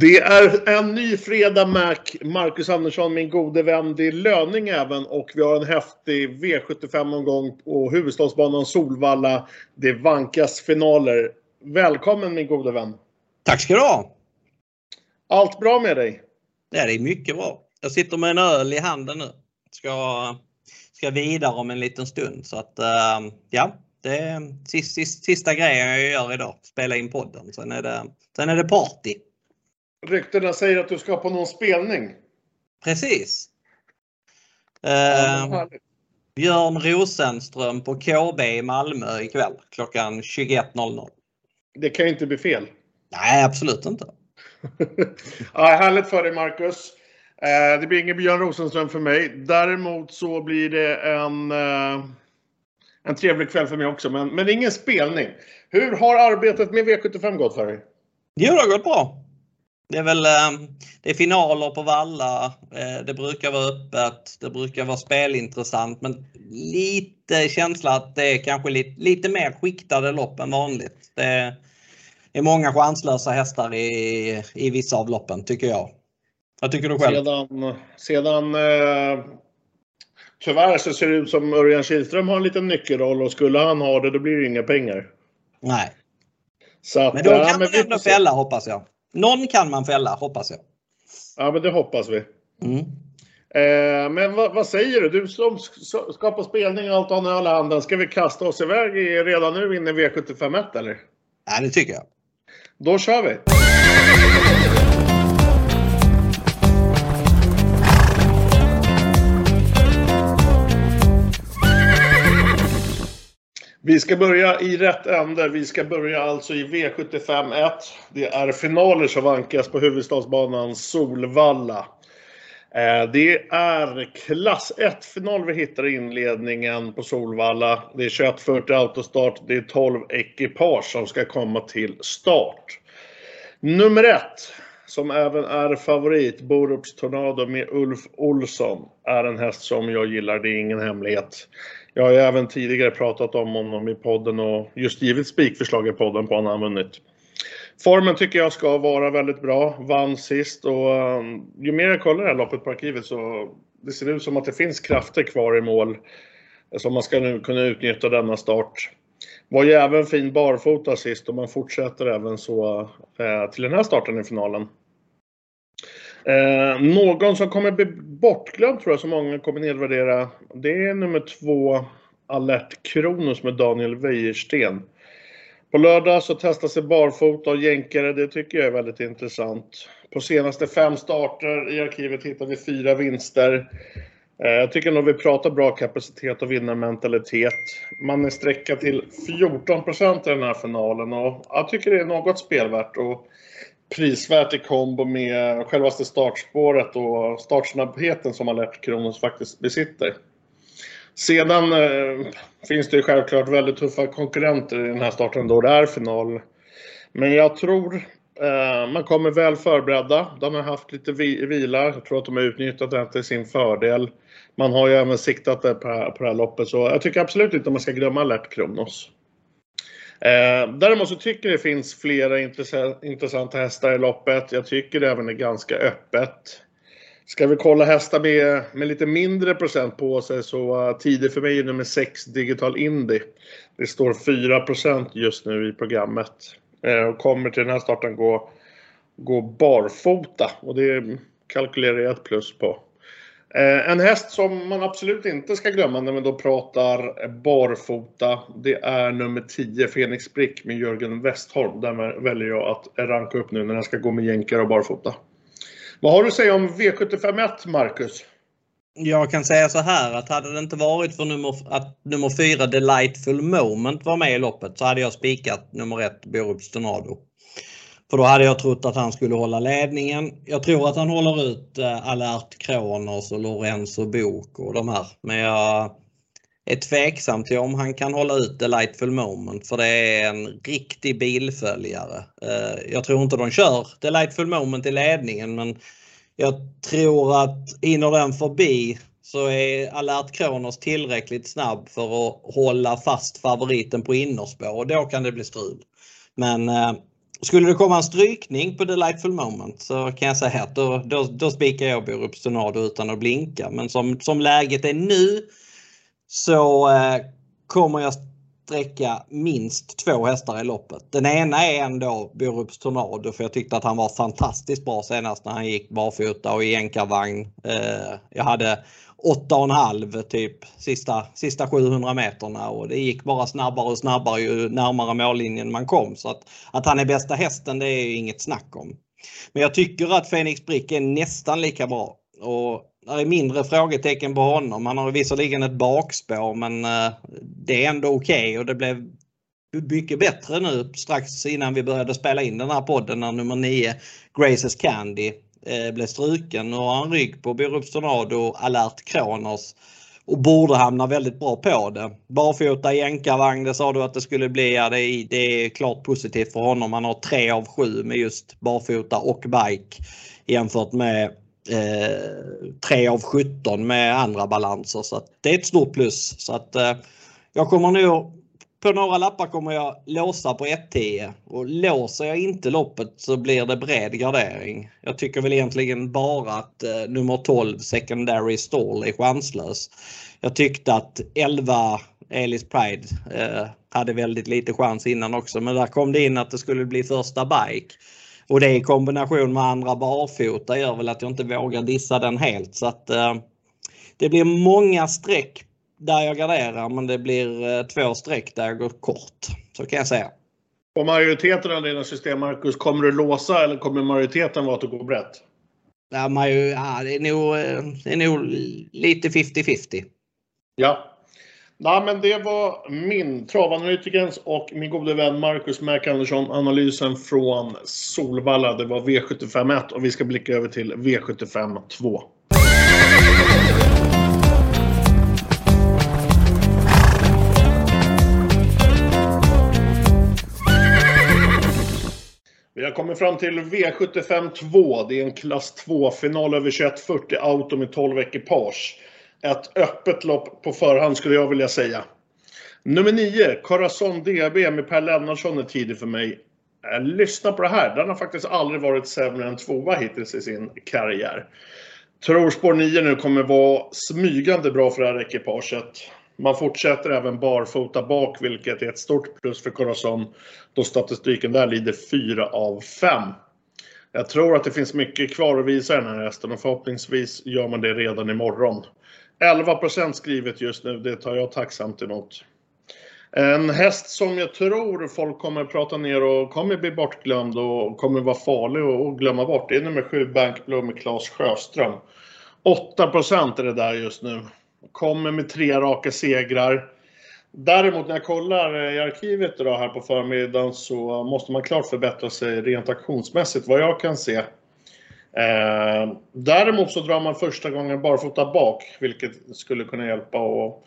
Det är en ny fredag Mac. Marcus Andersson, min gode vän. Det är löning även och vi har en häftig V75-omgång på huvudstadsbanan Solvalla. Det vankas finaler. Välkommen min gode vän. Tack ska du ha. Allt bra med dig? Det är mycket bra. Jag sitter med en öl i handen nu. Ska, ska vidare om en liten stund. Så att uh, ja, det är sista, sista grejen jag gör idag. Spela in podden. Sen är det, sen är det party. Ryktena säger att du ska på någon spelning. Precis. Eh, Björn Rosenström på KB i Malmö ikväll klockan 21.00. Det kan ju inte bli fel. Nej, absolut inte. ja, härligt för dig Marcus. Eh, det blir ingen Björn Rosenström för mig. Däremot så blir det en, eh, en trevlig kväll för mig också, men, men ingen spelning. Hur har arbetet med V75 gått för dig? Jo, det har gått bra. Det är väl ehm, det är finaler på Valla. Eh, det brukar vara öppet. Det brukar vara spelintressant men lite känsla att det är kanske lite, lite mer skiktade lopp än vanligt. Det är många chanslösa hästar i, i vissa av loppen tycker jag. Vad tycker du själv? Sedan, sedan eh, tyvärr så ser det ut som Örjan Kihlström har en liten nyckelroll och skulle han ha det då blir det inga pengar. Nej. Så att, men då kan man ändå fälla hoppas jag. Någon kan man fälla hoppas jag. Ja, men det hoppas vi. Mm. Eh, men vad, vad, säger du? Du som ska på spelning och allt och har handen. Ska vi kasta oss iväg redan nu in i V751 eller? Ja, det tycker jag. Då kör vi! Vi ska börja i rätt ände. Vi ska börja alltså i V75 1. Det är finaler som vankas på huvudstadsbanan Solvalla. Eh, det är klass 1-final vi hittar i inledningen på Solvalla. Det är 21.40 autostart. Det är 12 ekipage som ska komma till start. Nummer 1, som även är favorit, Borups Tornado med Ulf Olsson, är en häst som jag gillar. Det är ingen hemlighet. Jag har ju även tidigare pratat om honom i podden och just givit spikförslag i podden på honom han vunnit. Formen tycker jag ska vara väldigt bra. Vann sist och um, ju mer jag kollar det här loppet på arkivet så det ser ut som att det finns krafter kvar i mål Så man ska nu kunna utnyttja denna start. Var ju även fin barfota sist och man fortsätter även så eh, till den här starten i finalen. Eh, någon som kommer bli bortglömd tror jag, som många kommer nedvärdera, det är nummer två Alert Kronos med Daniel Wäjersten. På lördag så testas sig barfota och jänkare, det tycker jag är väldigt intressant. På senaste fem starter i arkivet hittar vi fyra vinster. Eh, jag tycker nog vi pratar bra kapacitet och vinnarmentalitet. Man är sträckad till 14% i den här finalen och jag tycker det är något spelvärt. Och prisvärt i kombo med självaste startspåret och startsnabbheten som Alert Kronos faktiskt besitter. Sedan eh, finns det ju självklart väldigt tuffa konkurrenter i den här starten då det är final. Men jag tror eh, man kommer väl förberedda. De har haft lite vi vila. Jag tror att de har utnyttjat det till sin fördel. Man har ju även siktat det på, på det här loppet så jag tycker absolut inte man ska glömma Alert Kronos. Eh, däremot så tycker jag det finns flera intressanta hästar i loppet. Jag tycker det även är ganska öppet. Ska vi kolla hästar med, med lite mindre procent på sig så eh, uh, tider för mig är nummer 6 Digital Indy. Det står 4% just nu i programmet. eh, och kommer till den här starten gå, gå barfota och det kalkylerar jag ett plus på. Eh, en häst som man absolut inte ska glömma när man då pratar barfota, det är nummer 10 Fenix Brick med Jörgen Westholm. Den väljer jag att ranka upp nu när den ska gå med jänkar och barfota. Vad har du att säga om V751 Marcus? Jag kan säga så här att hade det inte varit för nummer, att nummer 4 Delightful Moment var med i loppet så hade jag spikat nummer 1 Borups Tornado. För då hade jag trott att han skulle hålla ledningen. Jag tror att han håller ut eh, Alert Kronos och Lorenzo Bok och de här. Men jag är tveksam till om han kan hålla ut Delightful Moment för det är en riktig bilföljare. Eh, jag tror inte de kör Delightful Moment i ledningen men jag tror att hinner den förbi så är Alert Kronos tillräckligt snabb för att hålla fast favoriten på innerspår och då kan det bli strul. Men eh, skulle det komma en strykning på Delightful Moment så kan jag säga att då, då, då spikar jag Borups Tornado utan att blinka. Men som, som läget är nu så eh, kommer jag sträcka minst två hästar i loppet. Den ena är ändå Borups Tornado för jag tyckte att han var fantastiskt bra senast när han gick barfota och i enkarvagn. Eh, jag hade 8,5 typ sista, sista 700 meterna och det gick bara snabbare och snabbare ju närmare mållinjen man kom. Så att, att han är bästa hästen det är inget snack om. Men jag tycker att Fenix Brick är nästan lika bra. Och det är mindre frågetecken på honom. Han har visserligen ett bakspår men eh, det är ändå okej okay och det blev mycket bättre nu strax innan vi började spela in den här podden när nummer 9 Graces Candy eh, blev struken Nu har han rygg på Borups Tornado Alert Kronos och borde hamna väldigt bra på det. Barfota jänkarvagn, det sa du att det skulle bli. Ja, det, är, det är klart positivt för honom. Han har tre av sju med just barfota och bike jämfört med eh, 3 av 17 med andra balanser. Så det är ett stort plus. Så att, eh, jag kommer nog på några lappar kommer jag låsa på 1-10 och låser jag inte loppet så blir det bred gardering. Jag tycker väl egentligen bara att eh, nummer 12 Secondary Stall är chanslös. Jag tyckte att 11 Elis Pride eh, hade väldigt lite chans innan också men där kom det in att det skulle bli första bike. Och det i kombination med andra barfota gör väl att jag inte vågar dissa den helt så att eh, det blir många streck där jag garderar men det blir eh, två streck där jag går kort. Så kan jag säga. På majoriteten av dina system Marcus, kommer du låsa eller kommer majoriteten vara att du går brett? Ja, det, är nog, eh, det är nog lite 50-50. Ja. Nej, men det var min travanalytikerns och min gode vän Marcus Mac Andersson analysen från Solvalla. Det var V751 och vi ska blicka över till V75 2. Vi har kommit fram till V75 2. Det är en klass 2-final över 2140 auto med 12 ekipage. Ett öppet lopp på förhand skulle jag vilja säga. Nummer 9, Corazon DB med Per Lennartsson är tidig för mig. Eh, lyssna på det här. Den har faktiskt aldrig varit sämre än tvåa hittills i sin karriär. Tror spår 9 nu kommer vara smygande bra för det här ekipaget. Man fortsätter även barfota bak, vilket är ett stort plus för Corazon då statistiken där lider 4 av 5. Jag tror att det finns mycket kvar att visa i den här hästen och förhoppningsvis gör man det redan imorgon. 11% skrivet just nu, det tar jag tacksamt emot. En häst som jag tror folk kommer prata ner och kommer bli bortglömd och kommer vara farlig att glömma bort. Det är nummer 7 Bankblue med Claes Sjöström. 8% är det där just nu. Kommer med tre raka segrar. Däremot när jag kollar i arkivet idag här på förmiddagen så måste man klart förbättra sig rent aktionsmässigt vad jag kan se. Eh, däremot så drar man första gången barfota bak vilket skulle kunna hjälpa. Och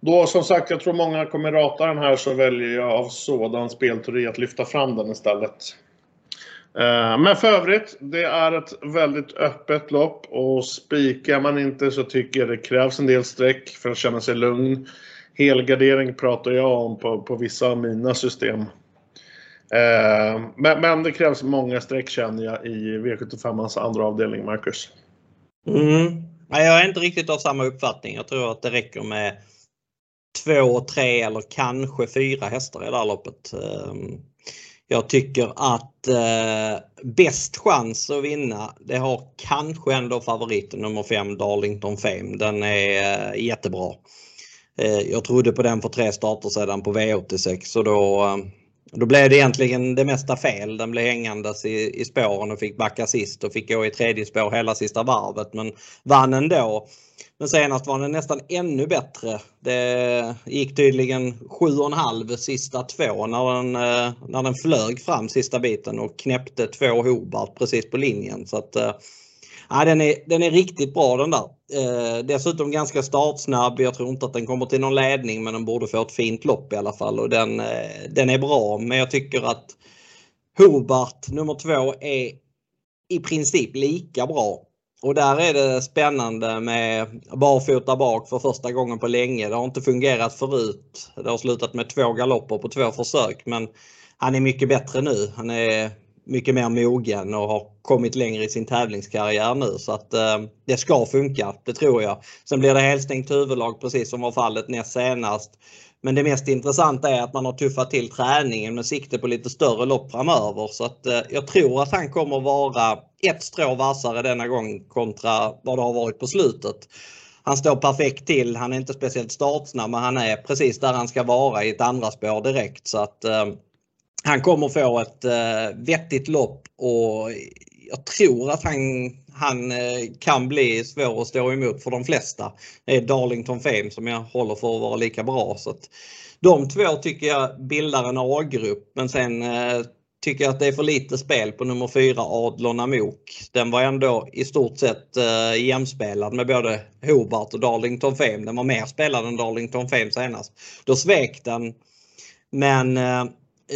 då som sagt, jag tror många kommer rata den här så väljer jag av sådan spelteori att lyfta fram den istället. Eh, men för övrigt, det är ett väldigt öppet lopp och spikar man inte så tycker jag det krävs en del streck för att känna sig lugn. Helgardering pratar jag om på, på vissa av mina system. Eh, men, men, det krävs många streck känner jag i V75ans andra avdelning, Marcus. Mm. Jag är inte riktigt av samma uppfattning. Jag tror att det räcker med två, tre eller kanske fyra hästar i det här loppet. Ehm, jag tycker att eh, bäst chans att vinna det har kanske ändå favoriten nummer 5 Darlington Fame. Den är eh, jättebra. Eh, jag trodde på den för tre starter sedan på V86 och då, eh, då blev det egentligen det mesta fel. Den blev hängandes i, i spåren och fick backa sist och fick gå i tredje spår hela sista varvet men vann ändå. Men senast var den nästan ännu bättre. Det gick tydligen 7,5 sista två när den, eh, när den flög fram sista biten och knäppte två Hobart precis på linjen. Så att, eh, ja, den, är, den är riktigt bra den där. Eh, dessutom ganska startsnabb. Jag tror inte att den kommer till någon ledning men den borde få ett fint lopp i alla fall. Och den, eh, den är bra men jag tycker att Hobart nummer två är i princip lika bra och där är det spännande med barfota bak för första gången på länge. Det har inte fungerat förut. Det har slutat med två galopper på två försök men han är mycket bättre nu. Han är mycket mer mogen och har kommit längre i sin tävlingskarriär nu så att eh, det ska funka, det tror jag. Sen blir det helstängt huvudlag precis som var fallet näst senast. Men det mest intressanta är att man har tuffat till träningen med sikte på lite större lopp framöver. Så att eh, jag tror att han kommer vara ett strå vassare denna gång kontra vad det har varit på slutet. Han står perfekt till. Han är inte speciellt startsnabb men han är precis där han ska vara i ett andra spår direkt. Så att eh, han kommer få ett eh, vettigt lopp och jag tror att han, han eh, kan bli svår att stå emot för de flesta. Det är Darlington Fame som jag håller för att vara lika bra. Så att de två tycker jag bildar en A-grupp men sen eh, tycker jag att det är för lite spel på nummer 4 Adlon Amok. Den var ändå i stort sett eh, jämspelad med både Hobart och Darlington Fame. Den var mer spelad än Darlington Fame senast. Då svek den. Men eh,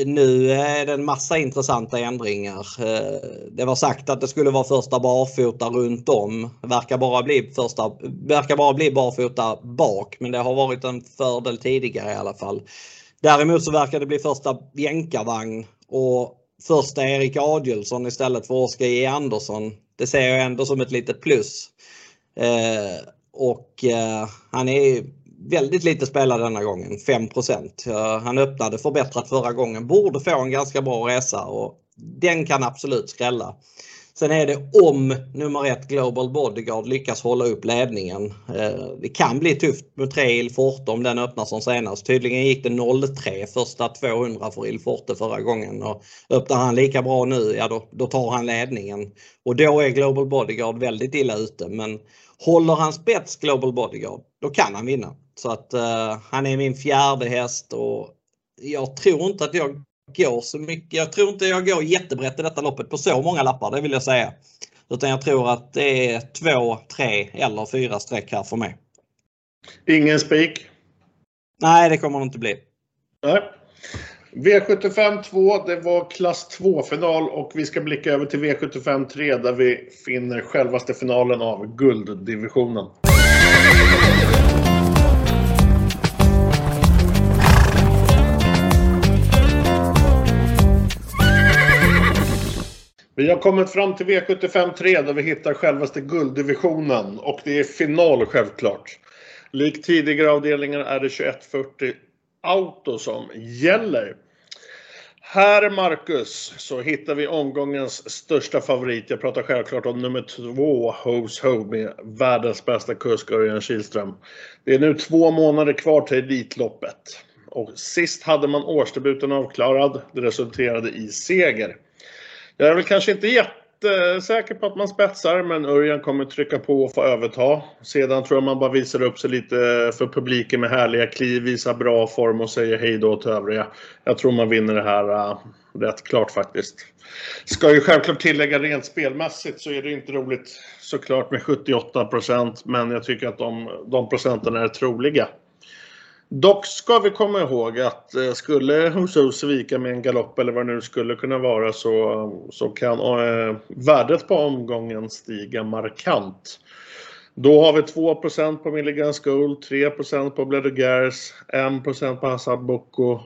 nu är det en massa intressanta ändringar. Eh, det var sagt att det skulle vara första barfota runt om. Det verkar bara bli, första, verkar bara bli barfota bak men det har varit en fördel tidigare i alla fall. Däremot så verkar det bli första jänkarvagn och första Erik Adielsson istället för Oskar J Andersson. Det ser jag ändå som ett litet plus. Eh, och eh, han är väldigt lite spelare denna gången, 5% Han öppnade förbättrat förra gången, borde få en ganska bra resa och den kan absolut skrälla. Sen är det om nummer ett Global Bodyguard lyckas hålla upp ledningen. Eh, det kan bli tufft med 3 Il Forte om den öppnar som senast. Tydligen gick det 0-3 första 200 för Il Forte förra gången och öppnar han lika bra nu, ja då, då tar han ledningen. Och då är Global Bodyguard väldigt illa ute men håller han spets Global Bodyguard, då kan han vinna. Så att uh, han är min fjärde häst och jag tror inte att jag går så mycket. Jag tror inte jag går jättebrett i detta loppet på så många lappar, det vill jag säga. Utan jag tror att det är två, tre eller fyra streck här för mig. Ingen spik? Nej, det kommer det inte bli. Nej. V75 2, det var klass 2-final och vi ska blicka över till V75 3 där vi finner självaste finalen av gulddivisionen. Vi har kommit fram till V75 3 där vi hittar självaste gulddivisionen och det är final självklart. Likt tidigare avdelningar är det 2140 Auto som gäller. Här Marcus så hittar vi omgångens största favorit. Jag pratar självklart om nummer två, Hose Ho med världens bästa kusk Örjan Kihlström. Det är nu två månader kvar till Elitloppet. Och sist hade man årsdebuten avklarad. Det resulterade i seger. Jag är väl kanske inte jättesäker på att man spetsar, men Örjan kommer trycka på och få överta. Sedan tror jag man bara visar upp sig lite för publiken med härliga kliv, visar bra form och säger hej då till övriga. Jag tror man vinner det här äh, rätt klart faktiskt. Ska ju självklart tillägga rent spelmässigt så är det inte roligt såklart med 78% men jag tycker att de, de procenten är troliga. Dock ska vi komma ihåg att eh, skulle Huso svika med en galopp eller vad det nu skulle kunna vara så, så kan eh, värdet på omgången stiga markant. Då har vi 2% på Milligan School, 3% på Bledugers, 1 på Hassad Boko.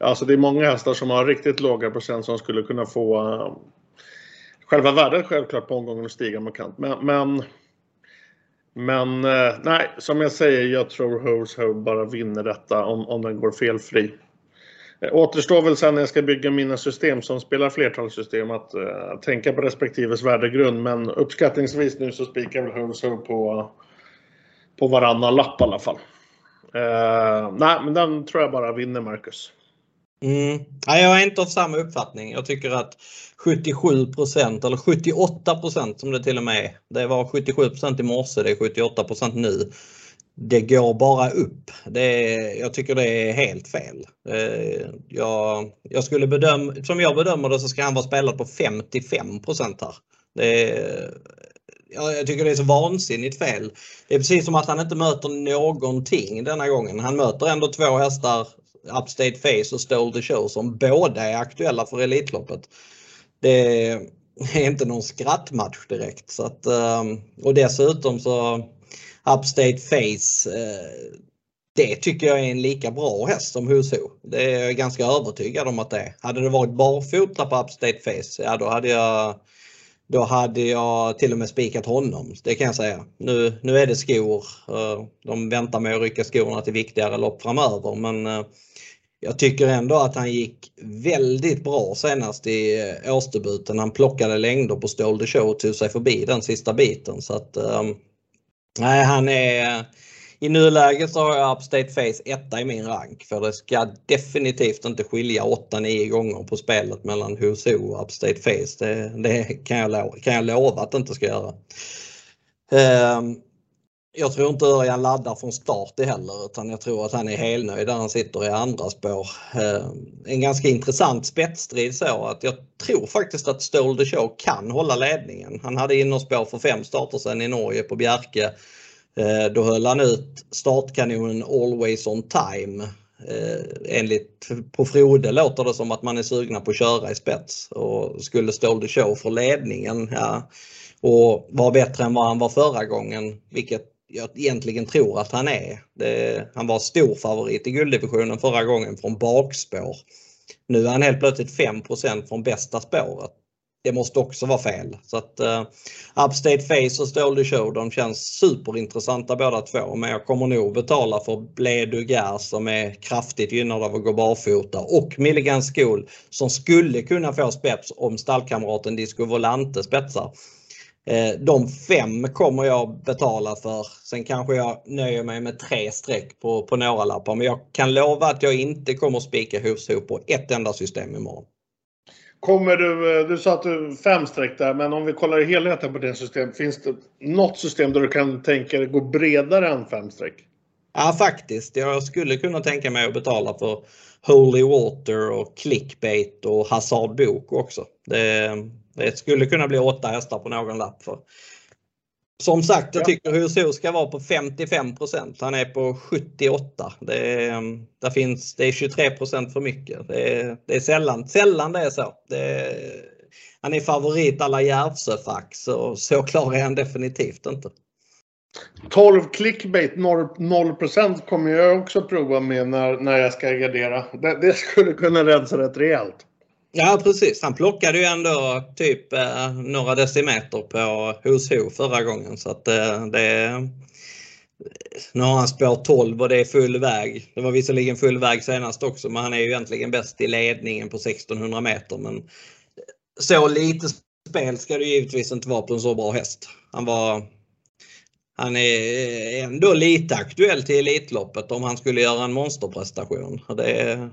Alltså det är många hästar som har riktigt låga procent som skulle kunna få eh, själva värdet självklart på omgången att stiga markant. Men, men men eh, nej, som jag säger, jag tror Hose Ho bara vinner detta om, om den går felfri. Eh, återstår väl sen när jag ska bygga mina system som spelar flertalssystem att eh, tänka på respektives värdegrund. Men uppskattningsvis nu så spikar väl Hose Ho på, på varannan lapp i alla fall. Eh, nej, men den tror jag bara vinner Marcus. Mm. Jag är inte av samma uppfattning. Jag tycker att 77% eller 78% som det till och med är. Det var 77% i morse, det är 78% nu. Det går bara upp. Det är, jag tycker det är helt fel. Eh, jag, jag skulle bedöma, som jag bedömer det så ska han vara spelad på 55 här. Det är, jag tycker det är så vansinnigt fel. Det är precis som att han inte möter någonting denna gången. Han möter ändå två hästar Upstate Face och Stole the Show som båda är aktuella för Elitloppet. Det är inte någon skrattmatch direkt. Så att, ehm, och dessutom så Upstate Face eh, det tycker jag är en lika bra häst som Huso. Det är jag ganska övertygad om att det är. Hade det varit barfota på Upstate Face, ja då hade jag då hade jag till och med spikat honom, det kan jag säga. Nu, nu är det skor. Eh, de väntar med att rycka skorna till viktigare lopp framöver men eh, jag tycker ändå att han gick väldigt bra senast i eh, årsdebuten. Han plockade längder på Stole the Show och tog sig förbi den sista biten. Så att, ehm, nej, han är i nuläget så har jag Upstate Face etta i min rank för det ska definitivt inte skilja 8-9 gånger på spelet mellan Who's Who och Upstate Face. Det, det kan, jag lova, kan jag lova att det inte ska göra. Um, jag tror inte Örjan laddar från start heller utan jag tror att han är helnöjd där han sitter i andra spår. Ehm, en ganska intressant spetsstrid så att jag tror faktiskt att Stole the Show kan hålla ledningen. Han hade innerspår för fem starter sedan i Norge på Bjerke. Eh, då höll han ut startkanonen Always on time. Eh, enligt på Frode låter det som att man är sugna på att köra i spets och skulle Stål the Show för ledningen ja, och vara bättre än vad han var förra gången, vilket jag egentligen tror att han är. Det, han var stor favorit i gulddivisionen förra gången från bakspår. Nu är han helt plötsligt 5% från bästa spåret det måste också vara fel. Så att uh, Upstate Face och Stole Show de känns superintressanta båda två men jag kommer nog betala för Blé som är kraftigt gynnad av att gå barfota och Milligan School som skulle kunna få spets om stallkamraten Disco Volante spetsar. Uh, de fem kommer jag betala för. Sen kanske jag nöjer mig med tre streck på, på några lappar men jag kan lova att jag inte kommer spika hus på ett enda system imorgon. Kommer du, eh, du sa att du fem streck där, men om vi kollar i helheten på din system, finns det något system där du kan tänka dig gå bredare än fem streck? Ja faktiskt, jag skulle kunna tänka mig att betala för Holy Water och Clickbait och Hazard Bok också. Det, det skulle kunna bli åtta hästar på någon lapp. För som sagt, jag tycker Huso ska vara på 55% Han är på 78. Det är, där finns, det är 23% för mycket. Det är, det är sällan, sällan det är så. Det är, han är favorit alla Järvsöfax och så klar är han definitivt inte. 12 clickbait 0, 0 kommer jag också prova med när, när jag ska gardera. Det, det skulle kunna rensa rätt rejält. Ja precis, han plockade ju ändå typ eh, några decimeter på Hos Ho förra gången så att eh, det nu har han spår 12 och det är full väg. Det var visserligen full väg senast också men han är ju egentligen bäst i ledningen på 1600 meter men så lite spel ska det givetvis inte vara på en så bra häst. Han var han är ändå lite aktuell till Elitloppet om han skulle göra en monsterprestation. Det är,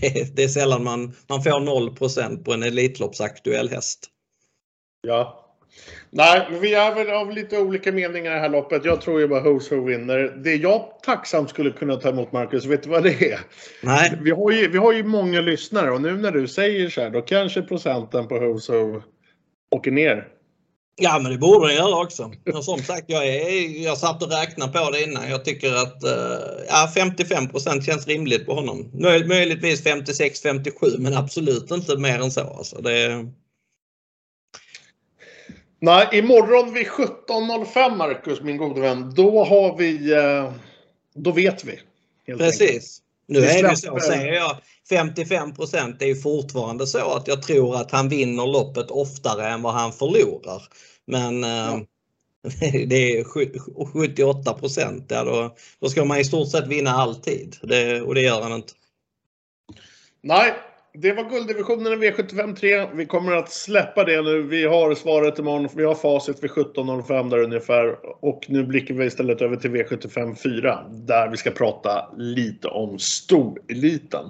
det, det är sällan man, man får 0% på en Elitloppsaktuell häst. Ja. Nej, vi är väl av lite olika meningar i det här loppet. Jag tror ju bara Who's Who vinner. Det jag tacksamt skulle kunna ta emot Marcus, vet du vad det är? Nej. Vi har ju, vi har ju många lyssnare och nu när du säger så här, då kanske procenten på Who's Who åker ner. Ja men det borde den göra också. Och som sagt jag, är, jag satt och räknade på det innan. Jag tycker att uh, ja, 55% känns rimligt på honom. Möj, möjligtvis 56-57 men absolut inte mer än så. Alltså, det... Nej, imorgon vid 17.05 Marcus, min gode vän, då har vi... Uh, då vet vi. Precis. Enkelt. Nu är det så, säger jag 55 det är fortfarande så att jag tror att han vinner loppet oftare än vad han förlorar. Men ja. det är 78 ja, då, då ska man i stort sett vinna alltid det, och det gör han inte. Nej, det var gulddivisionen i V75 3. Vi kommer att släppa det nu. Vi har svaret imorgon. Vi har facit vid 17.05 där ungefär. Och nu blickar vi istället över till V75 4. Där vi ska prata lite om storeliten.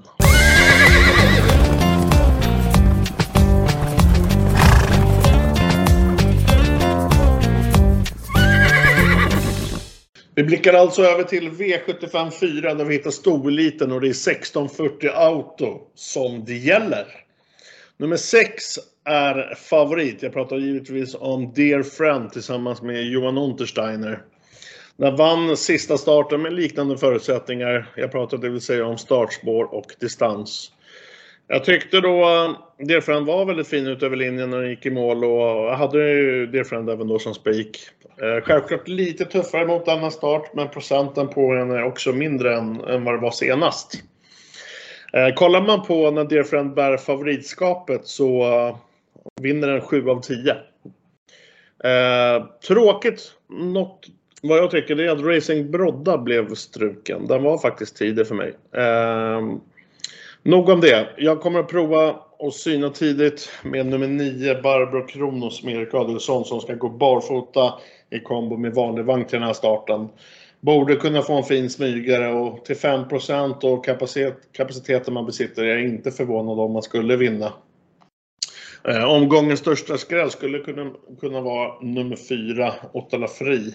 Vi blickar alltså över till V75 4 där vi hittar storliten och det är 1640 Auto som det gäller. Nummer 6 är favorit. Jag pratar givetvis om Dear Friend tillsammans med Johan Untersteiner. Den vann sista starten med liknande förutsättningar. Jag pratar det vill säga om startspår och distans. Jag tyckte då eh, Deerfriend var väldigt fin ut över linjen när den gick i mål och jag hade ju Deerfriend även då som spik. Eh, självklart lite tuffare mot denna start men procenten på den är också mindre än, än vad det var senast. Eh, kollar man på när Deerfriend bär favoritskapet så eh, vinner den 7 av 10. Tråkigt, något vad jag tycker det är att Racing Brodda blev struken. Den var faktiskt tidig för mig. Nog om det. Jag kommer att prova att syna tidigt med nummer 9 Barbro Kronos med Erik Adelsson som ska gå barfota i kombo med vanlig vagn till den här starten. Borde kunna få en fin smygare och till 5 och kapacitet, kapaciteten man besitter är jag inte förvånad om man skulle vinna. Eh, omgångens största skräll skulle kunna, kunna vara nummer 4, Ottala Fri.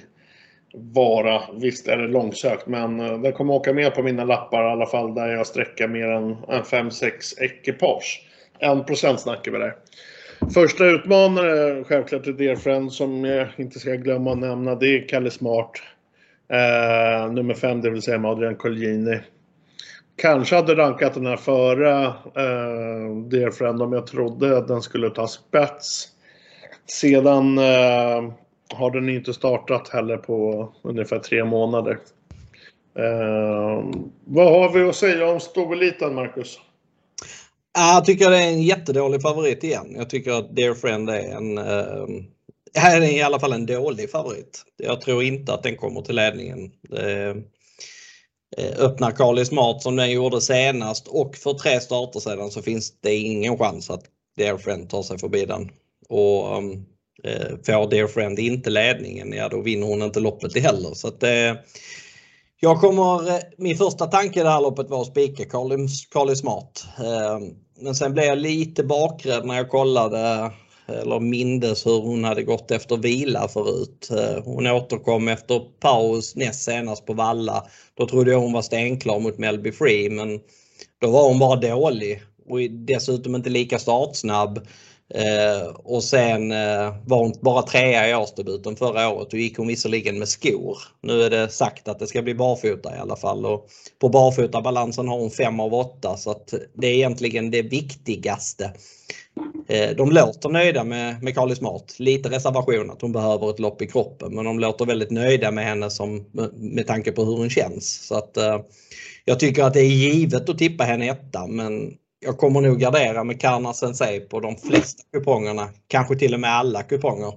Vara, visst är det långsökt men eh, den kommer åka med på mina lappar i alla fall där jag sträcker mer än 5-6 ekipage. 1% snackar vi där. Första utmanare självklart är Deerfriend som jag inte ska glömma att nämna. Det är Kalle Smart. Eh, nummer 5 det vill säga med Adrian Colgjini. Kanske hade rankat den här före eh, Deerfriend om jag trodde att den skulle ta spets. Sedan eh, har den inte startat heller på ungefär tre månader. Eh, vad har vi att säga om stoveliten, Marcus? Jag tycker det är en jättedålig favorit igen. Jag tycker att Dear Friend är en eh, är i alla fall en dålig favorit. Jag tror inte att den kommer till ledningen. Ehm, eh, öppnar Kali Smart som den gjorde senast och för tre starter sedan så finns det ingen chans att Dear Friend tar sig förbi den. Och um, Eh, får Dear Friend inte ledningen, ja då vinner hon inte loppet heller. Så att, eh, jag kommer, eh, min första tanke i det här loppet var att spika Carly, Smart. Eh, men sen blev jag lite bakrädd när jag kollade eller mindes hur hon hade gått efter vila förut. Eh, hon återkom efter paus näst senast på Valla. Då trodde jag hon var stenklar mot Melby Free men då var hon bara dålig och dessutom inte lika startsnabb. Eh, och sen eh, var hon bara trea i årsdebuten förra året och gick hon visserligen med skor. Nu är det sagt att det ska bli barfota i alla fall och på barfotabalansen har hon 5 av 8 så att det är egentligen det viktigaste. Eh, de låter nöjda med, med Carly Smart. Lite reservation att hon behöver ett lopp i kroppen men de låter väldigt nöjda med henne som, med tanke på hur hon känns. Så att, eh, jag tycker att det är givet att tippa henne etta men jag kommer nog gardera med Karna Sensei på de flesta kupongerna. Kanske till och med alla kuponger.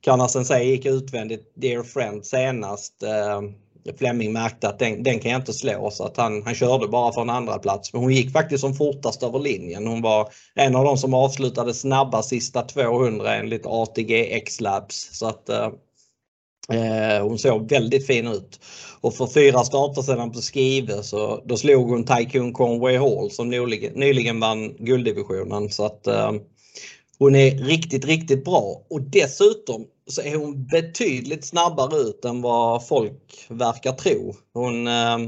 Karna Sensei gick utvändigt Dear Friend senast. Eh, Flemming märkte att den, den, kan jag inte slå så att han, han körde bara för en andra plats. Men hon gick faktiskt som fortast över linjen. Hon var en av de som avslutade snabba sista 200 enligt ATG X-Labs. Så att eh, Eh, hon såg väldigt fin ut. Och för fyra starter sedan på Skive så då slog hon Tycoon Conway Hall som nyligen, nyligen vann gulddivisionen. Så att eh, hon är riktigt, riktigt bra och dessutom så är hon betydligt snabbare ut än vad folk verkar tro. Hon, eh,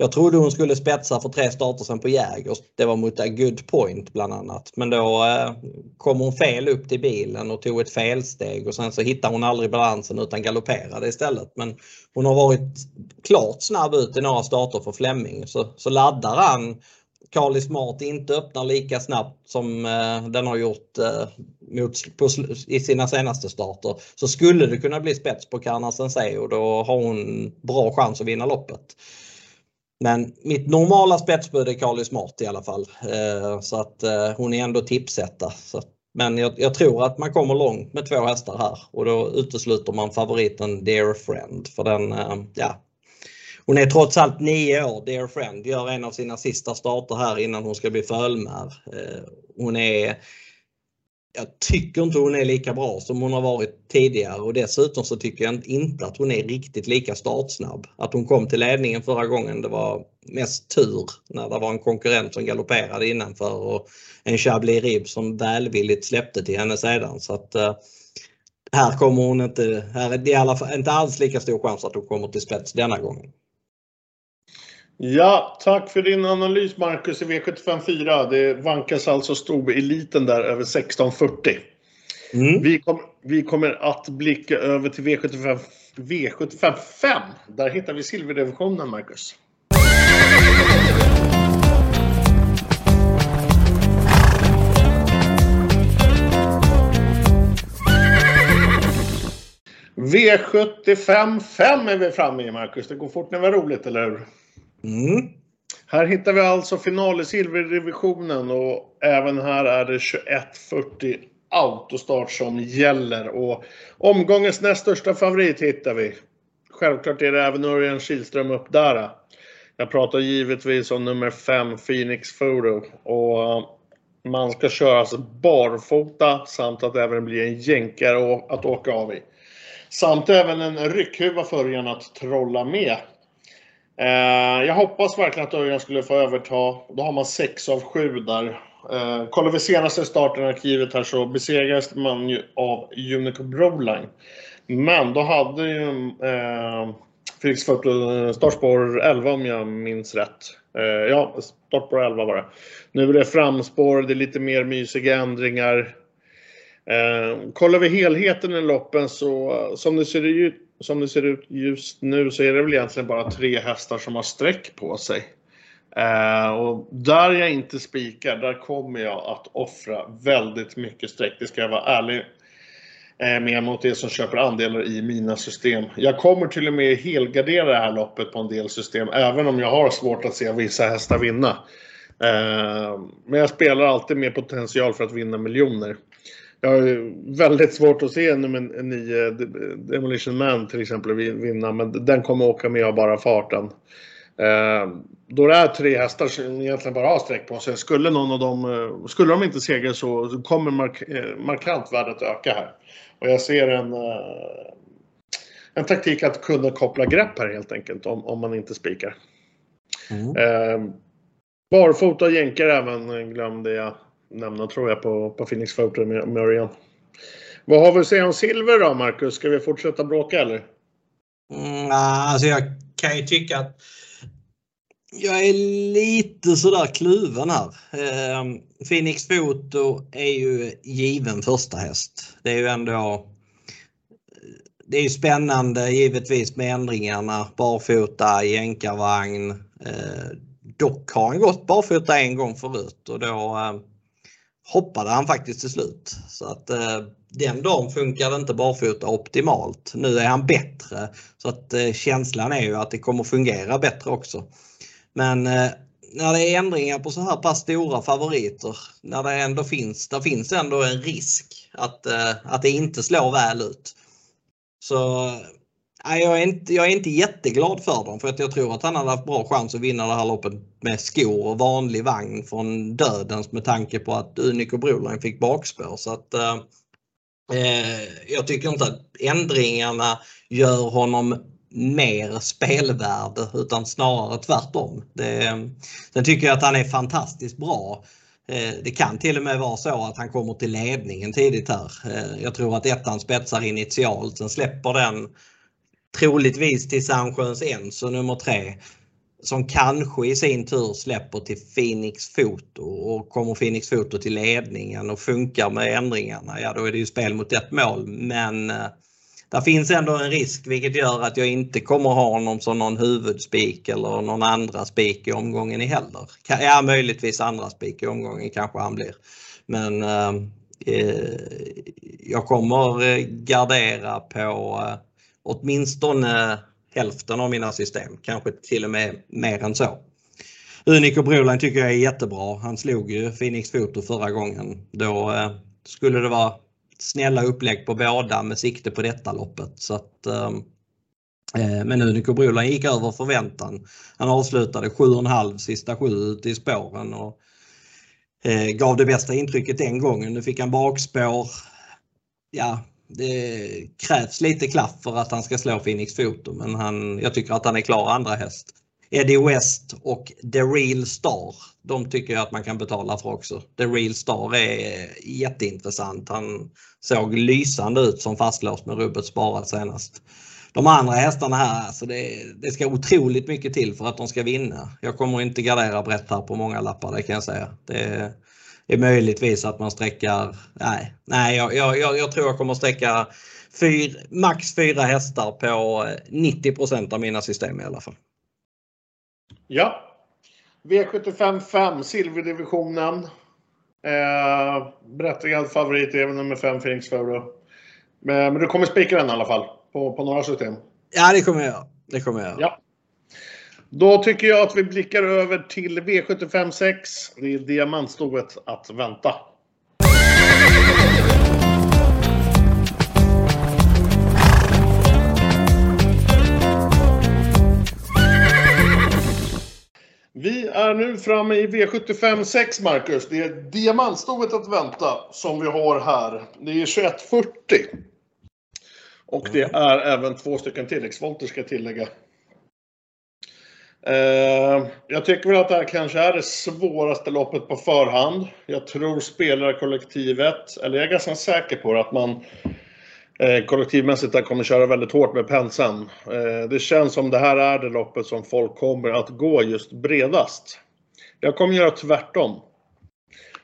jag trodde hon skulle spetsa för tre starter sen på Jägers. Det var mot A Good Point bland annat. Men då eh, kom hon fel upp till bilen och tog ett felsteg och sen så hittade hon aldrig balansen utan galopperade istället. Men hon har varit klart snabb ut i några starter för Flemming. Så, så laddar han Carly Smart inte öppnar lika snabbt som eh, den har gjort eh, mot, på, i sina senaste starter så skulle det kunna bli spets på Karna Sensei och då har hon bra chans att vinna loppet. Men mitt normala spetsbud är Carly Smart i alla fall. Eh, så att eh, hon är ändå tipsetta. Men jag, jag, tror att man kommer långt med två hästar här och då utesluter man favoriten Dear Friend för den, eh, ja. Hon är trots allt nio år, Dear Friend, gör en av sina sista starter här innan hon ska bli fölmär. Hon är jag tycker inte hon är lika bra som hon har varit tidigare och dessutom så tycker jag inte att hon är riktigt lika startsnabb. Att hon kom till ledningen förra gången det var mest tur när det var en konkurrent som galopperade innanför och en Chablis Rib som välvilligt släppte till henne sedan. Så att, eh, här kommer hon inte, här är det i alla fall inte alls lika stor chans att hon kommer till spets denna gången. Ja, tack för din analys Marcus i V754. Det vankas alltså Storeliten där över 1640. Mm. Vi, kom, vi, kommer att blicka över till V75, V755. Där hittar vi silverdivisionen Marcus. V75 5 är vi framme i Marcus. Det går fort när vi har roligt, eller hur? Mm. Här hittar vi alltså final i silverdivisionen och även här är det 21.40 autostart som gäller. Och omgångens näst största favorit hittar vi. Självklart är det även Örjan Kihlström upp där. Jag pratar givetvis om nummer 5 Phoenix Photo. Och eh, man ska köras barfota samt att det även blir en jänkare att åka av i. Samt även en ryckhuva för att trolla med. Eh, jag hoppas verkligen att Örjan skulle få överta. Då har man 6 av 7 där. Eh, kollar vi senaste starten i arkivet här så besegrades man ju av Unico Broline. Men då hade ju eh, Felix Foto eh, startspår 11 om jag minns rätt. Eh, ja, startspår 11 var det. Nu är det framspår, det är lite mer mysiga ändringar. Eh, kollar vi helheten i loppen så eh, som det, ser ut, som det ser ut just nu så är det väl egentligen bara tre hästar som har streck på sig. Eh, och där jag inte spikar, där kommer jag att offra väldigt mycket streck. Det ska jag vara ärlig eh, med mot er som köper andelar i mina system. Jag kommer till och med helgardera det här loppet på en del system, även om jag har svårt att se vissa hästar vinna. Eh, men jag spelar alltid med potential för att vinna miljoner. Jag har väldigt svårt att se nummer 9 Demolition Man till exempel vinna, men den kommer åka med av bara farten. Eh, då det är tre hästar som egentligen bara har streck på sig, skulle någon av dem, eh, skulle de inte segra så kommer mark, eh, markant värdet öka här. Och jag ser en, eh, en taktik att kunna koppla grepp här helt enkelt om, om man inte spikar. Mm. Eh, barfota jänkar även glömde jag nämna tror jag på, på Phoenix Photo med Murray. Vad har vi att säga om silver då Marcus? Ska vi fortsätta bråka eller? Mm, alltså jag kan ju tycka att jag är lite sådär kluven här. Eh, Phoenix Photo är ju given första häst. Det är ju ändå det är ju spännande givetvis med ändringarna. Barfota, jänkarvagn. Eh, dock har han gått barfota en gång förut och då eh, hoppade han faktiskt till slut. Så att eh, den dagen funkade inte barfota optimalt. Nu är han bättre så att eh, känslan är ju att det kommer fungera bättre också. Men eh, när det är ändringar på så här pass stora favoriter, när det ändå finns, där finns ändå en risk att, eh, att det inte slår väl ut. Så nej, jag, är inte, jag är inte jätteglad för dem för att jag tror att han hade haft bra chans att vinna det här loppet med skor och vanlig vagn från dödens med tanke på att Unico Broline fick bakspår. Så att, eh, eh jag tycker inte att ändringarna gör honom mer spelvärd utan snarare tvärtom. Det, sen tycker jag att han är fantastiskt bra. Eh, det kan till och med vara så att han kommer till ledningen tidigt här. Eh, jag tror att ettan spetsar initialt, sen släpper den troligtvis till Sandsjöns Enso nummer tre som kanske i sin tur släpper till Phoenix Foto och kommer Phoenix Foto till ledningen och funkar med ändringarna, ja då är det ju spel mot ett mål. Men eh, där finns ändå en risk vilket gör att jag inte kommer ha honom som någon huvudspik eller någon andra spik i omgången i heller. Ja, möjligtvis andra spik i omgången kanske han blir. Men eh, eh jag kommer eh, gardera på eh, åtminstone hälften av mina system, kanske till och med mer än så. Unico Broline tycker jag är jättebra. Han slog ju Phoenix Foto förra gången. Då eh, skulle det vara snälla upplägg på båda med sikte på detta loppet. Så att, ehm, eh, men Unico Broline gick över förväntan. Han avslutade 7,5 sista sju ute i spåren och eh, gav det bästa intrycket den gången. Nu fick han bakspår. Ja, det krävs lite klaff för att han ska slå Phoenix Foto men han, jag tycker att han är klar andra häst. Eddie West och The Real Star. De tycker jag att man kan betala för också. The Real Star är jätteintressant. Han såg lysande ut som fastlåst med rubbet sparat senast. De andra hästarna här, alltså det, det, ska otroligt mycket till för att de ska vinna. Jag kommer inte gardera brett här på många lappar, det kan jag säga. Det är möjligtvis att man sträckar, nej, nej jag, jag, jag tror jag kommer sträcka fyr, max fyra hästar på 90% av mina system i alla fall. Ja. V75 5, silverdivisionen. Eh, berättigad favorit är nummer 5 Phoenix Foro. Men, men du kommer spika den i alla fall? på, på några system? Ja, det kommer jag göra. Det kommer jag göra. Ja. Då tycker jag att vi blickar över till V75 6. Det är diamantstoet att vänta. Vi är nu framme i V75 6, Marcus. Det är diamantstoet att vänta som vi har här. Det är 2140. Och det är även två stycken tilläggsvolter ska jag tillägga. Eh, jag tycker väl att det här kanske är det svåraste loppet på förhand. Jag tror spelarkollektivet, eller jag är ganska säker på det, att man eh, kollektivmässigt där kommer köra väldigt hårt med penseln. Eh, det känns som det här är det loppet som folk kommer att gå just bredast. Jag kommer göra tvärtom.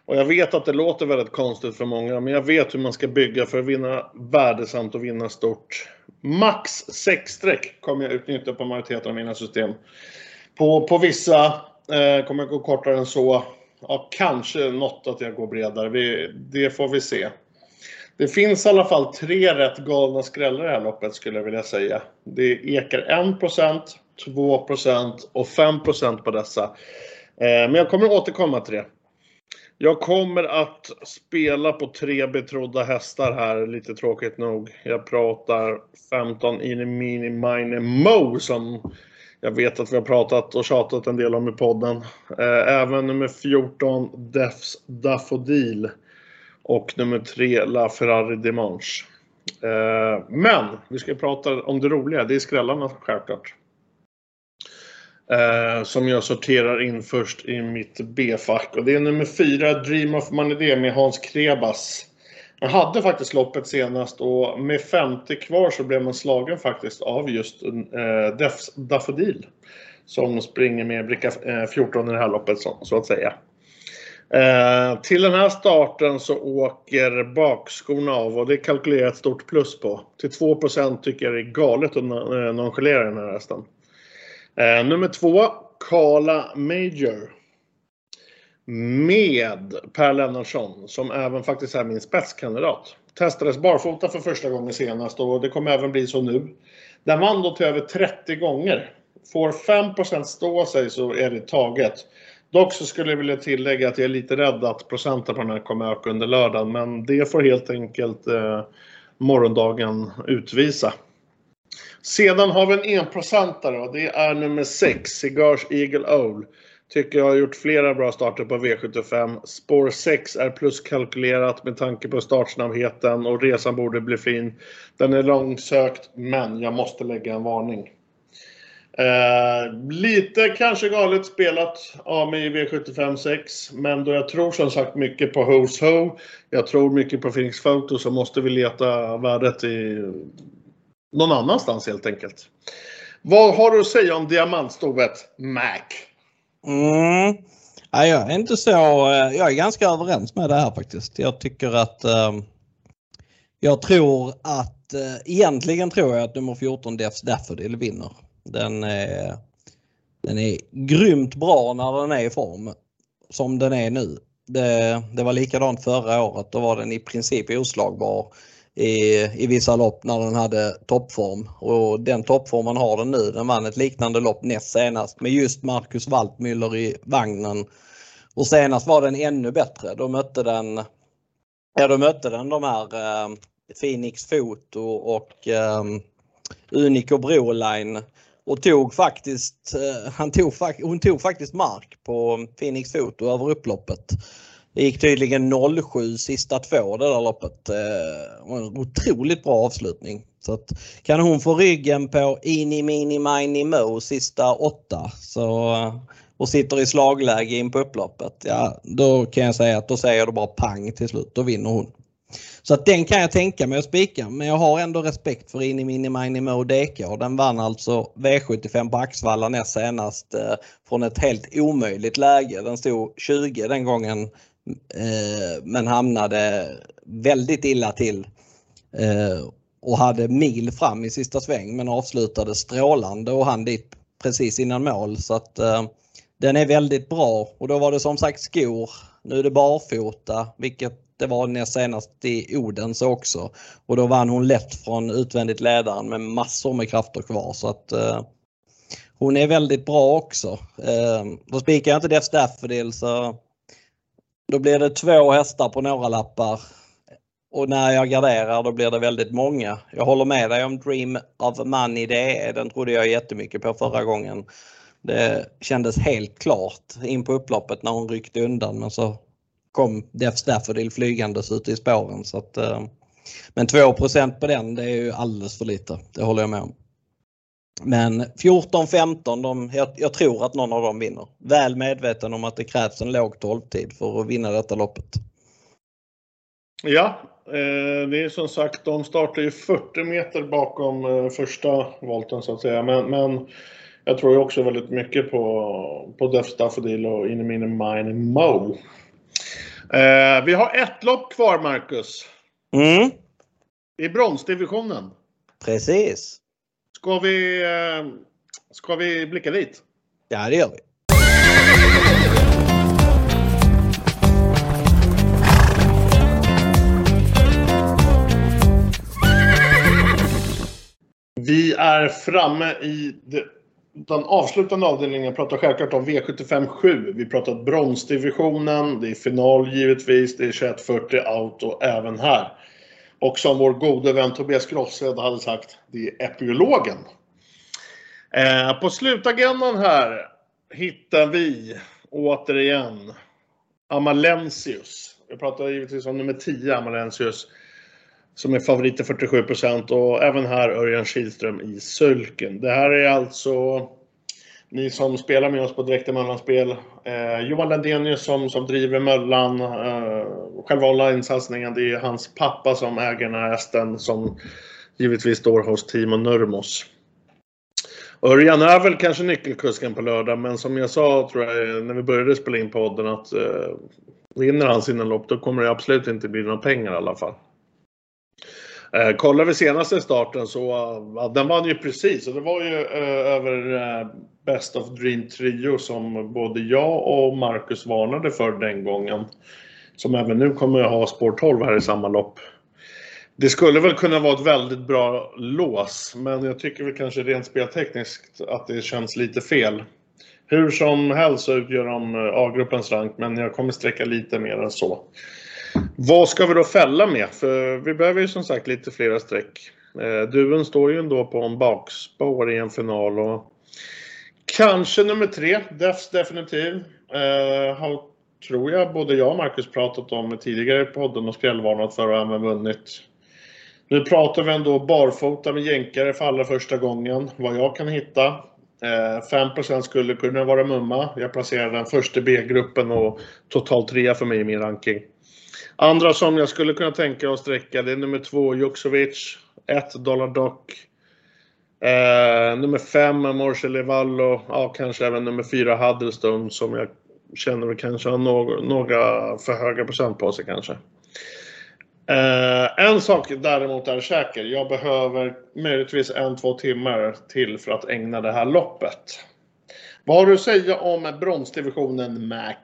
Och jag vet att det låter väldigt konstigt för många, men jag vet hur man ska bygga för att vinna värdesamt och vinna stort. Max 6 streck kommer jag utnyttja på majoriteten av mina system. På, på vissa eh, kommer jag gå kortare än så. Ja, kanske något att jag går bredare. Vi, det får vi se. Det finns i alla fall tre rätt galna skrällar i det här loppet skulle jag vilja säga. Det ekar 1%, 2% och 5% på dessa. Eh, men jag kommer återkomma till det. Jag kommer att spela på tre betrodda hästar här, lite tråkigt nog. Jag pratar 15 Ini Mini Mine Mo som jag vet att vi har pratat och tjatat en del om i podden. Eh, även nummer 14 Defs Daffodil och nummer 3 La Ferrari Dimanche. Eh, men vi ska prata om det roliga, det är skrällarna självklart. Eh, som jag sorterar in först i mitt B-fack. Och det är nummer 4, Dream of Money med Hans Krebas. Han hade faktiskt loppet senast och med 50 kvar så blev man slagen faktiskt av just eh, Daffodil. Som springer med bricka eh, 14 i det här loppet så, så att säga. Eh, till den här starten så åker bakskorna av och det kalkylerar ett stort plus på. Till 2% tycker jag det är galet att eh, nonchalera den här hästen. Eh, nummer två, Kala Major. Med Per Lennartsson som även faktiskt är min spetskandidat. Testades barfota för första gången senast och det kommer även bli så nu. Den vann då till över 30 gånger. Får 5% stå sig så är det taget. Dock så skulle jag vilja tillägga att jag är lite rädd att procenten på den här kommer öka under lördagen men det får helt enkelt eh, morgondagen utvisa. Sedan har vi en enprocentare och det är nummer 6, Cigars Eagle Owl. Tycker jag har gjort flera bra starter på V75. Spår 6 är pluskalkylerat med tanke på startsnabbheten och resan borde bli fin. Den är långsökt men jag måste lägga en varning. Eh, lite kanske galet spelat av mig i V75 6 men då jag tror som sagt mycket på Hose Ho. Jag tror mycket på Phoenix Photo så måste vi leta värdet i någon annanstans helt enkelt. Vad har du att säga om diamantstovet Mac? Mm. Ja, jag är inte så, eh, jag är ganska överens med det här faktiskt. Jag tycker att ehm, jag tror att eh, egentligen tror jag att nummer 14 Defs Daffodil vinner. Den är, den är grymt bra när den är i form som den är nu. Det, det var likadant förra året. Då var den i princip oslagbar i, i vissa lopp när den hade toppform. Och den toppformen har den nu. Den vann ett liknande lopp näst senast med just Marcus Waltmüller i vagnen. Och senast var den ännu bättre. Då mötte den, ja, då mötte den de här eh, Phoenix Foto och eh, Unico Broline och tog faktiskt, eh, han tog, hon tog faktiskt mark på Phoenix Foto över upploppet. Det gick tydligen 07 sista två det där loppet. Eh, en otroligt bra avslutning. Så att, kan hon få ryggen på Ini Mini Mini Mo sista åtta så, eh, och sitter i slagläge in på upploppet. Ja, då kan jag säga att då säger det bara pang till slut. Då vinner hon. Så att den kan jag tänka mig att spika men jag har ändå respekt för Ini Mini Mini Mo DK. Den vann alltså V75 på Axvalla näst senast eh, från ett helt omöjligt läge. Den stod 20 den gången Eh, men hamnade väldigt illa till eh, och hade mil fram i sista sväng men avslutade strålande och han dit precis innan mål så att eh, den är väldigt bra och då var det som sagt skor Nu är det barfota, vilket det var näst senast i Odense också. Och då vann hon lätt från utvändigt ledaren med massor med krafter kvar. Så att eh, hon är väldigt bra också. Eh, då spikar jag inte Def Staffordil så då blir det två hästar på några lappar. Och när jag garderar då blir det väldigt många. Jag håller med dig om Dream of Money. Det den trodde jag jättemycket på förra gången. Det kändes helt klart in på upploppet när hon ryckte undan men så kom Def Staffordil flygandes ute i spåren. Så att, eh, men 2% på den det är ju alldeles för lite. Det håller jag med om. Men 14-15, jag, jag, tror att någon av dem vinner. Väl medveten om att det krävs en låg 12-tid för att vinna detta loppet. Ja, eh, det är som sagt, de startar ju 40 meter bakom eh, första volten så att säga. Men, men jag tror ju också väldigt mycket på, på Def Staffordil och Inemine Mine Mo. Eh, vi har ett lopp kvar, Marcus. Mm. I bronsdivisionen. Precis. Ska vi, eh, ska vi blicka dit? Ja, det gör vi. Vi är framme i den avslutande avdelningen. Jag pratar självklart om V75 7. Vi pratar bronsdivisionen. Det är final givetvis. Det är 2140 auto även här. Och som vår gode vän Tobias Grossed hade sagt, det är epilogen. Eh, på slutagendan här hittar vi återigen Amalensius. Vi pratar givetvis om nummer 10, Amalensius. Som är favorit till 47% och även här Örjan Kihlström i sulken. Det här är alltså ni som spelar med oss på Direkta Möllan-spel. Eh, Johan Lendenius som, som driver Möllan. Eh, själva online-satsningen, det är hans pappa som äger den här hästen som givetvis står hos Timo Nurmos. Örjan är väl kanske nyckelkusken på lördag, men som jag sa tror jag när vi började spela in podden att eh, vinner han sina lopp då kommer det absolut inte bli några pengar i alla fall. Eh, kollar vi senaste starten så ja, den vann ju precis och det var ju eh, över eh, Best of Dream Trio som både jag och Marcus varnade för den gången. Som även nu kommer att ha spår 12 här i samma lopp. Det skulle väl kunna vara ett väldigt bra lås, men jag tycker väl kanske rent speltekniskt att det känns lite fel. Hur som helst så utgör de eh, A-gruppens rank, men jag kommer sträcka lite mer än så. Vad ska vi då fälla med? För vi behöver ju som sagt lite flera streck. Eh, Duven står ju ändå på en bakspår i en final och kanske nummer tre, Defs definitiv. Eh, har, tror jag både jag och Marcus pratat om tidigare i podden och skrällvarnat för och även vunnit. Nu pratar vi ändå barfota med jänkare för allra första gången, vad jag kan hitta. Eh, 5 skulle kunna vara mumma. Jag placerar den första B-gruppen och totalt trea för mig i min ranking. Andra som jag skulle kunna tänka att sträcka det är nummer två Juksovic, 1 dollar dock. Eh, nummer 5 Morse Levallo, ja kanske även nummer 4 Huddlestone som jag känner kanske har några, några för höga procent på sig kanske. Eh, en sak däremot är säker. Jag behöver möjligtvis en, två timmar till för att ägna det här loppet. Vad har du att säga om bronsdivisionen Mac?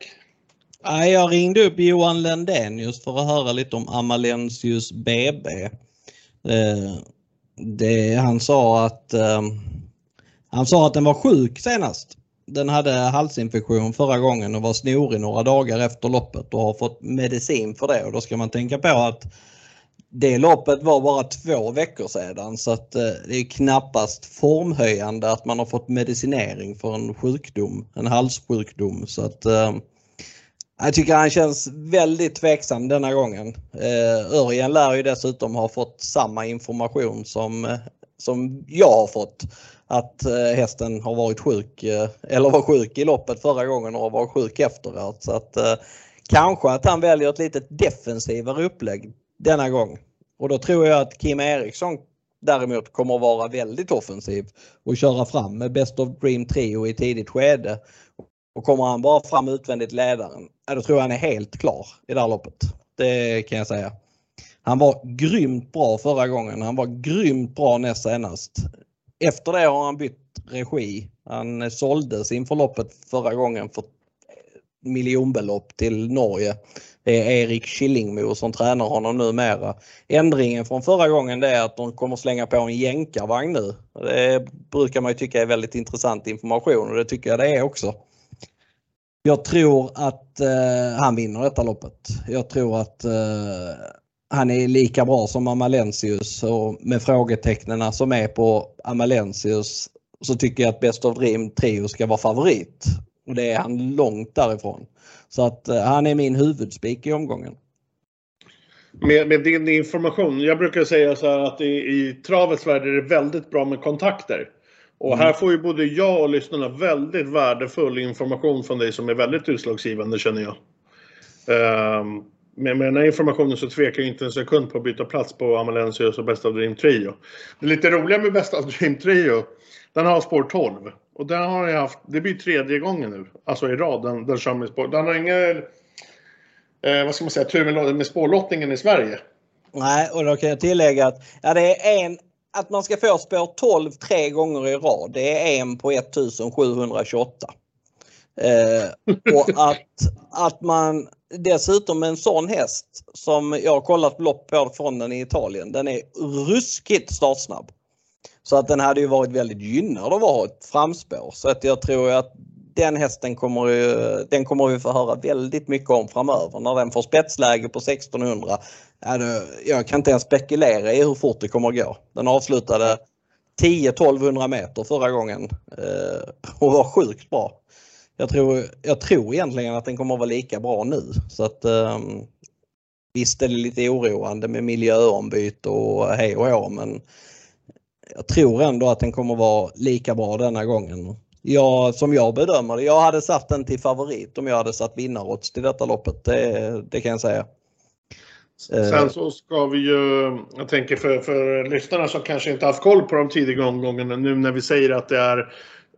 Jag ringde upp Johan Lendenius för att höra lite om Amalensius BB. Eh, det, han sa att ehm, han sa att den var sjuk senast. Den hade halsinfektion förra gången och var snorig några dagar efter loppet och har fått medicin för det och då ska man tänka på att det loppet var bara två veckor sedan så att eh, det är knappast formhöjande att man har fått medicinering för en sjukdom, en halssjukdom. Så att ehm, jag tycker han känns väldigt tveksam denna gången. Eh, Örjan lär ju dessutom ha fått samma information som, eh, som jag har fått. Att eh, hästen har varit sjuk eh, eller var sjuk i loppet förra gången och var sjuk efteråt. Så att, kanske att han väljer ett lite defensivare upplägg denna gång. Och då tror jag att Kim Eriksson däremot kommer att vara väldigt offensiv och köra fram med Best of Dream Trio i tidigt skede och kommer han bara fram utvändigt ledaren, då tror jag han är helt klar i det här loppet. Det kan jag säga. Han var grymt bra förra gången. Han var grymt bra näst senast. Efter det har han bytt regi. Han såldes inför loppet förra gången för miljonbelopp till Norge. Det är Erik Killingmo som tränar honom numera. Ändringen från förra gången det är att de kommer slänga på en jänkarvagn nu. Det brukar man ju tycka är väldigt intressant information och det tycker jag det är också. Jag tror att eh, han vinner detta loppet. Jag tror att eh, han är lika bra som Amalensius och med frågetecknen som är på Amalensius så tycker jag att Best of Dream Trio ska vara favorit. Och det är han långt därifrån. Så att eh, han är min huvudspik i omgången. Med, med, din information, jag brukar säga så här att i, i travets värld är det väldigt bra med kontakter. Och här mm. får ju både jag och lyssnarna väldigt värdefull information från dig som är väldigt utslagsgivande känner jag. Um, med, med den här informationen så tvekar jag inte en sekund på att byta plats på Amalensius och Best of Dream Trio. Det lite roliga med Best of Dream Trio, den har spår 12. Och den har jag haft, det blir tredje gången nu, alltså i rad, den, den kör med spår. Den har ingen, eh, vad ska man säga, tur med, med spårlottningen i Sverige. Nej, och då kan jag tillägga att ja, det är en, att man ska få spår 12 tre gånger i rad, det är en på 1728. Eh, och att, att man dessutom med en sån häst som jag har kollat lopp på från den i Italien, den är ruskigt startsnabb. Så att den hade ju varit väldigt gynnad av att ha ett framspår. Så att jag tror att den hästen kommer, den kommer vi få höra väldigt mycket om framöver när den får spetsläge på 1600. Jag kan inte ens spekulera i hur fort det kommer att gå. Den avslutade 10-1200 meter förra gången eh, och var sjukt bra. Jag tror, jag tror egentligen att den kommer att vara lika bra nu. Så att, ehm, visst är det lite oroande med miljöombyte och hej och hå men jag tror ändå att den kommer vara lika bra denna gången. Ja, som jag bedömer det, jag hade satt den till favorit om jag hade satt vinnarodds till detta loppet. Det, det kan jag säga. Eh. Sen så ska vi ju, jag tänker för, för lyssnarna som kanske inte haft koll på de tidiga omgångarna nu när vi säger att det är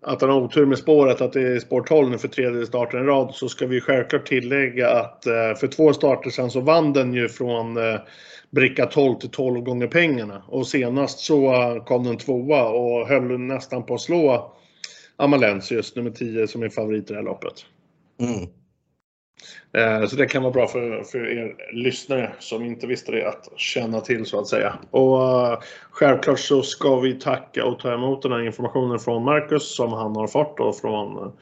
att han har otur med spåret, att det är spår 12 nu för tredje starten i rad, så ska vi självklart tillägga att eh, för två starter sen så vann den ju från eh, bricka 12 till 12 gånger pengarna. Och senast så kom den tvåa och höll nästan på att slå Amalensius, nummer 10, som är favorit i det här loppet. Mm. Eh, så det kan vara bra för, för er lyssnare som inte visste det att känna till så att säga. Och uh, självklart så ska vi tacka och ta emot den här informationen från Marcus som han har fått och från,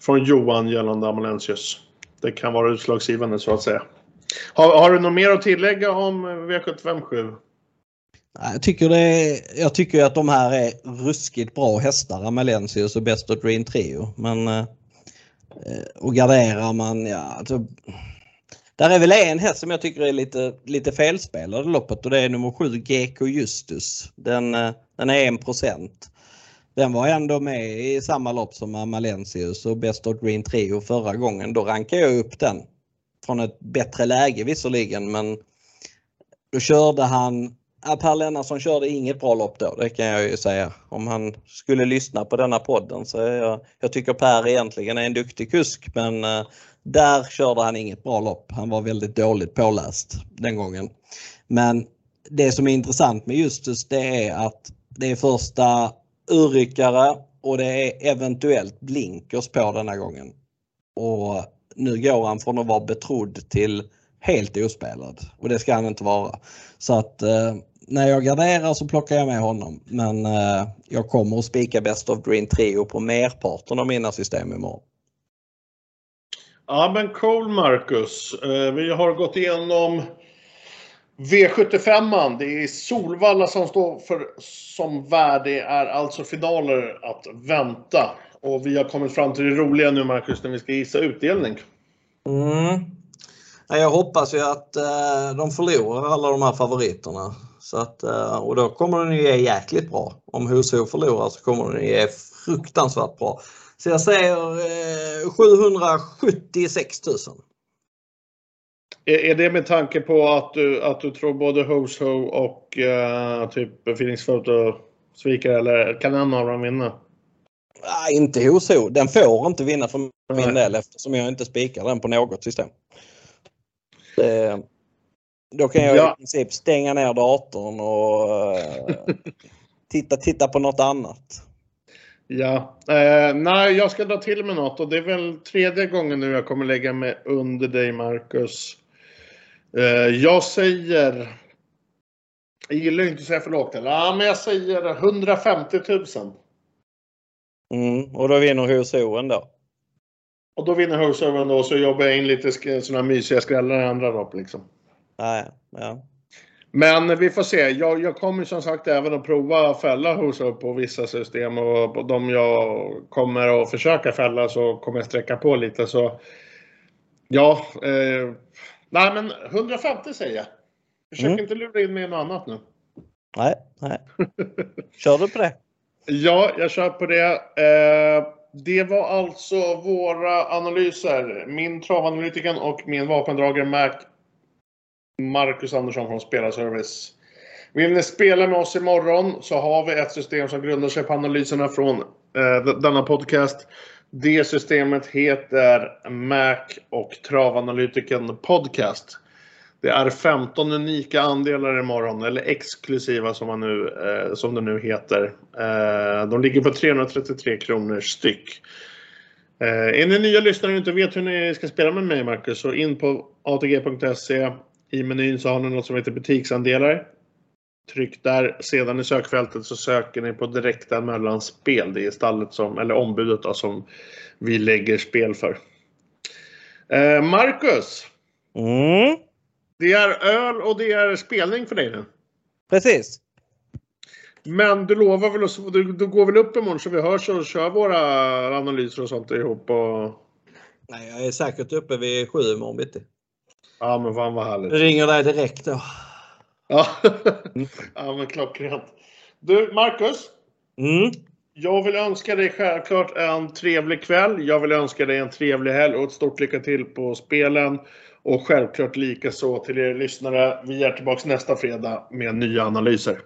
från Johan gällande Amalensius. Det kan vara utslagsgivande så att säga. Har, har du något mer att tillägga om V757? Jag tycker, det jag tycker att de här är ruskigt bra hästar, Amalensius och Best of Dream Trio. Men eh, eh, och garderar man, ja alltså, Där är väl en häst som jag tycker är lite, lite felspelad i loppet och det är nummer 7 GK Justus. Den, eh, den är 1% Den var ändå med i samma lopp som Amalensius och Best of Green Trio förra gången. Då rankade jag upp den från ett bättre läge visserligen men då körde han Per Lennartsson körde inget bra lopp då, det kan jag ju säga. Om han skulle lyssna på denna podden så är jag, jag tycker Per egentligen är en duktig kusk men eh, där körde han inget bra lopp. Han var väldigt dåligt påläst den gången. Men det som är intressant med Justus det är att det är första urryckare och det är eventuellt blinkers på denna gången. Och nu går han från att vara betrodd till helt ospelad och det ska han inte vara. Så att eh, när jag garderar så plockar jag med honom. Men eh, jag kommer att spika Best of Green Trio på merparten av mina system imorgon. Ja men cool Marcus. Eh, vi har gått igenom V75. Det är Solvalla som står för som värd. Det är alltså finaler att vänta. Och vi har kommit fram till det roliga nu Marcus när vi ska gissa utdelning. Mm. Jag hoppas ju att eh, de förlorar alla de här favoriterna. Så att, eh, och då kommer den ju ge jäkligt bra. Om Husho förlorar så kommer den ge fruktansvärt bra. Så jag säger 776 000. Är det med tanke på att du, att du tror både Hosho och uh, typ Phoenix Photo sviker eller kan någon av dem vinna? Nej, inte Hosho. Den får inte vinna för min Nej. del eftersom jag inte spikar den på något system. Det, då kan jag ja. i princip stänga ner datorn och uh, titta, titta på något annat. Ja, eh, nej jag ska dra till med något och det är väl tredje gången nu jag kommer lägga mig under dig Marcus. Eh, jag säger, jag gillar inte att säga för lågt eller, ja, men jag säger 150 000. Mm, och då vinner HSO ändå. Och då vinner Hursoven då så jobbar jag in lite såna mysiga skrällar i andra lopp liksom. Ja, ja. Men vi får se. Jag, jag kommer som sagt även att prova att fälla Hurso på vissa system och på de jag kommer att försöka fälla så kommer jag sträcka på lite så. Ja, eh, nej men 150 säger jag. Försök Mm. inte lura in mig i något annat nu. Nej, nej. Kör du på det? Ja, jag kör på det. Eh, det var alltså våra analyser. Min travanalytiker och min vapendragare Mac Marcus Andersson från Spelarservice. Vill ni spela med oss imorgon så har vi ett system som grundar sig på analyserna från eh, denna podcast. Det systemet heter Mac och Travanalytiken Podcast. Det är 15 unika andelar imorgon, eller exklusiva som, man nu, eh, som det nu heter. Eh, de ligger på 333 kronor styck. Eh, är ni nya lyssnare och inte vet hur ni ska spela med mig Marcus, så in på atg.se. I menyn så har ni något som heter butiksandelar. Tryck där. Sedan i sökfältet så söker ni på direkta mellanspel. Det är stallet som, eller ombudet då, som vi lägger spel för. Eh, Marcus! Mm, det är öl och det är spelning för dig nu. precis. Men du lovar väl att du, du går väl upp imorgon så vi hörs och kör våra analyser och sånt ihop och... Nej, jag är säkert uppe vid sju imorgon bitti. Ja men fan vad härligt. Jag ringer dig direkt då. Ja, ja men klockrent. Du Marcus. Mm, Jag vill önska dig självklart en trevlig kväll. Jag vill önska dig en trevlig helg och ett stort lycka till på spelen. Och självklart lika så till er lyssnare. Vi är tillbaka nästa fredag med nya analyser.